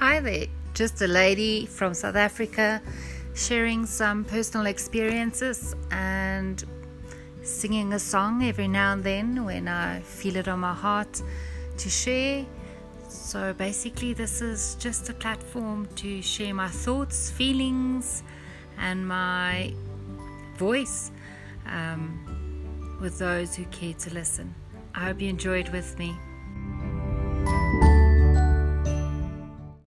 Hi there, just a lady from South Africa sharing some personal experiences and singing a song every now and then when I feel it on my heart to share. So basically, this is just a platform to share my thoughts, feelings, and my voice um, with those who care to listen. I hope you enjoyed with me.